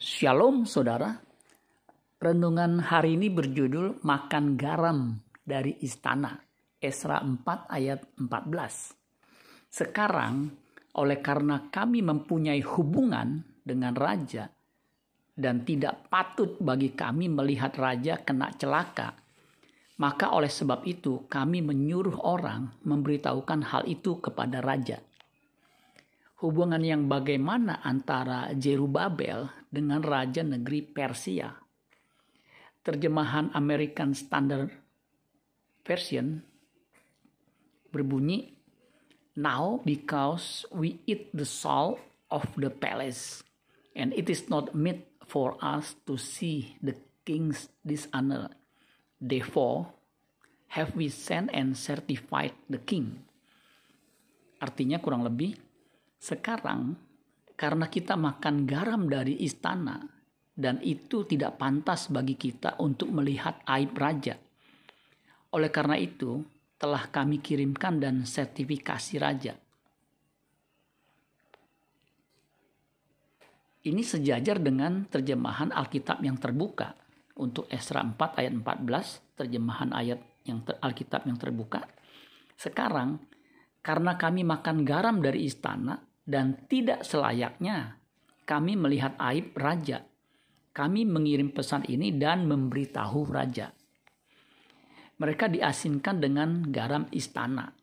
Shalom saudara. Renungan hari ini berjudul Makan Garam dari Istana. Esra 4 ayat 14. Sekarang oleh karena kami mempunyai hubungan dengan raja dan tidak patut bagi kami melihat raja kena celaka, maka oleh sebab itu kami menyuruh orang memberitahukan hal itu kepada raja hubungan yang bagaimana antara Jerubabel dengan raja negeri Persia. Terjemahan American Standard Version berbunyi, Now because we eat the salt of the palace, and it is not meet for us to see the king's dishonor. Therefore, have we sent and certified the king. Artinya kurang lebih, sekarang karena kita makan garam dari istana dan itu tidak pantas bagi kita untuk melihat aib raja. Oleh karena itu, telah kami kirimkan dan sertifikasi raja. Ini sejajar dengan terjemahan Alkitab yang terbuka untuk Esra 4 ayat 14, terjemahan ayat yang ter, Alkitab yang terbuka. Sekarang, karena kami makan garam dari istana, dan tidak selayaknya kami melihat aib raja. Kami mengirim pesan ini dan memberitahu raja. Mereka diasinkan dengan garam istana.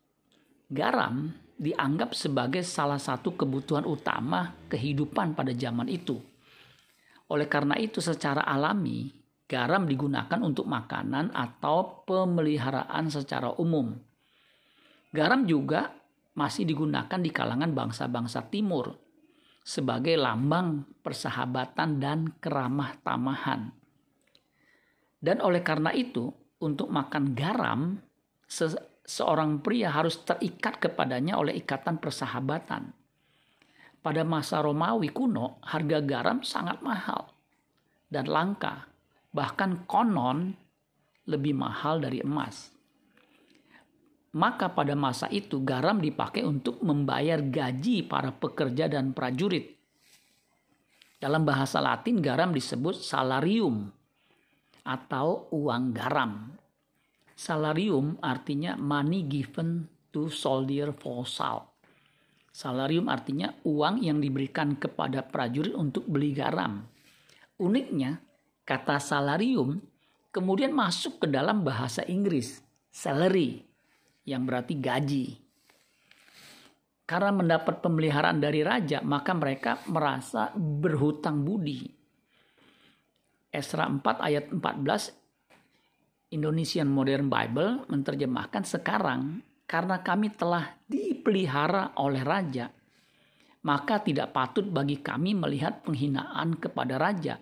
Garam dianggap sebagai salah satu kebutuhan utama kehidupan pada zaman itu. Oleh karena itu, secara alami, garam digunakan untuk makanan atau pemeliharaan secara umum. Garam juga masih digunakan di kalangan bangsa-bangsa timur sebagai lambang persahabatan dan keramah tamahan. Dan oleh karena itu, untuk makan garam, seorang pria harus terikat kepadanya oleh ikatan persahabatan. Pada masa Romawi kuno, harga garam sangat mahal dan langka, bahkan konon lebih mahal dari emas. Maka pada masa itu garam dipakai untuk membayar gaji para pekerja dan prajurit. Dalam bahasa Latin garam disebut salarium atau uang garam. Salarium artinya money given to soldier for salt. Salarium artinya uang yang diberikan kepada prajurit untuk beli garam. Uniknya, kata salarium kemudian masuk ke dalam bahasa Inggris, salary yang berarti gaji. Karena mendapat pemeliharaan dari raja, maka mereka merasa berhutang budi. Esra 4 ayat 14 Indonesian Modern Bible menerjemahkan sekarang karena kami telah dipelihara oleh raja, maka tidak patut bagi kami melihat penghinaan kepada raja.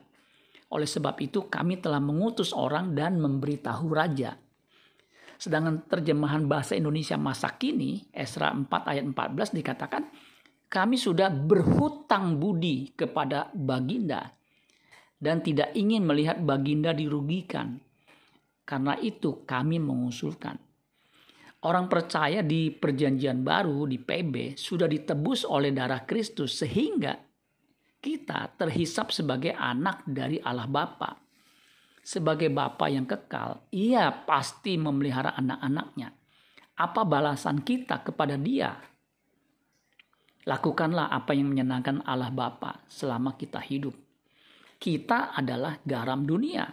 Oleh sebab itu kami telah mengutus orang dan memberitahu raja Sedangkan terjemahan bahasa Indonesia masa kini, Esra 4 ayat 14 dikatakan, kami sudah berhutang budi kepada Baginda dan tidak ingin melihat Baginda dirugikan. Karena itu kami mengusulkan. Orang percaya di perjanjian baru di PB sudah ditebus oleh darah Kristus sehingga kita terhisap sebagai anak dari Allah Bapa sebagai Bapa yang kekal, ia pasti memelihara anak-anaknya. Apa balasan kita kepada dia? Lakukanlah apa yang menyenangkan Allah Bapa selama kita hidup. Kita adalah garam dunia.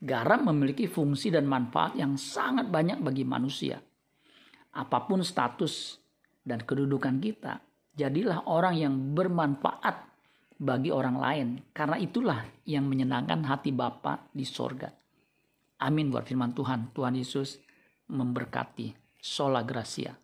Garam memiliki fungsi dan manfaat yang sangat banyak bagi manusia. Apa pun status dan kedudukan kita, jadilah orang yang bermanfaat bagi orang lain. Karena itulah yang menyenangkan hati Bapa di sorga. Amin buat firman Tuhan. Tuhan Yesus memberkati. Sola Gracia.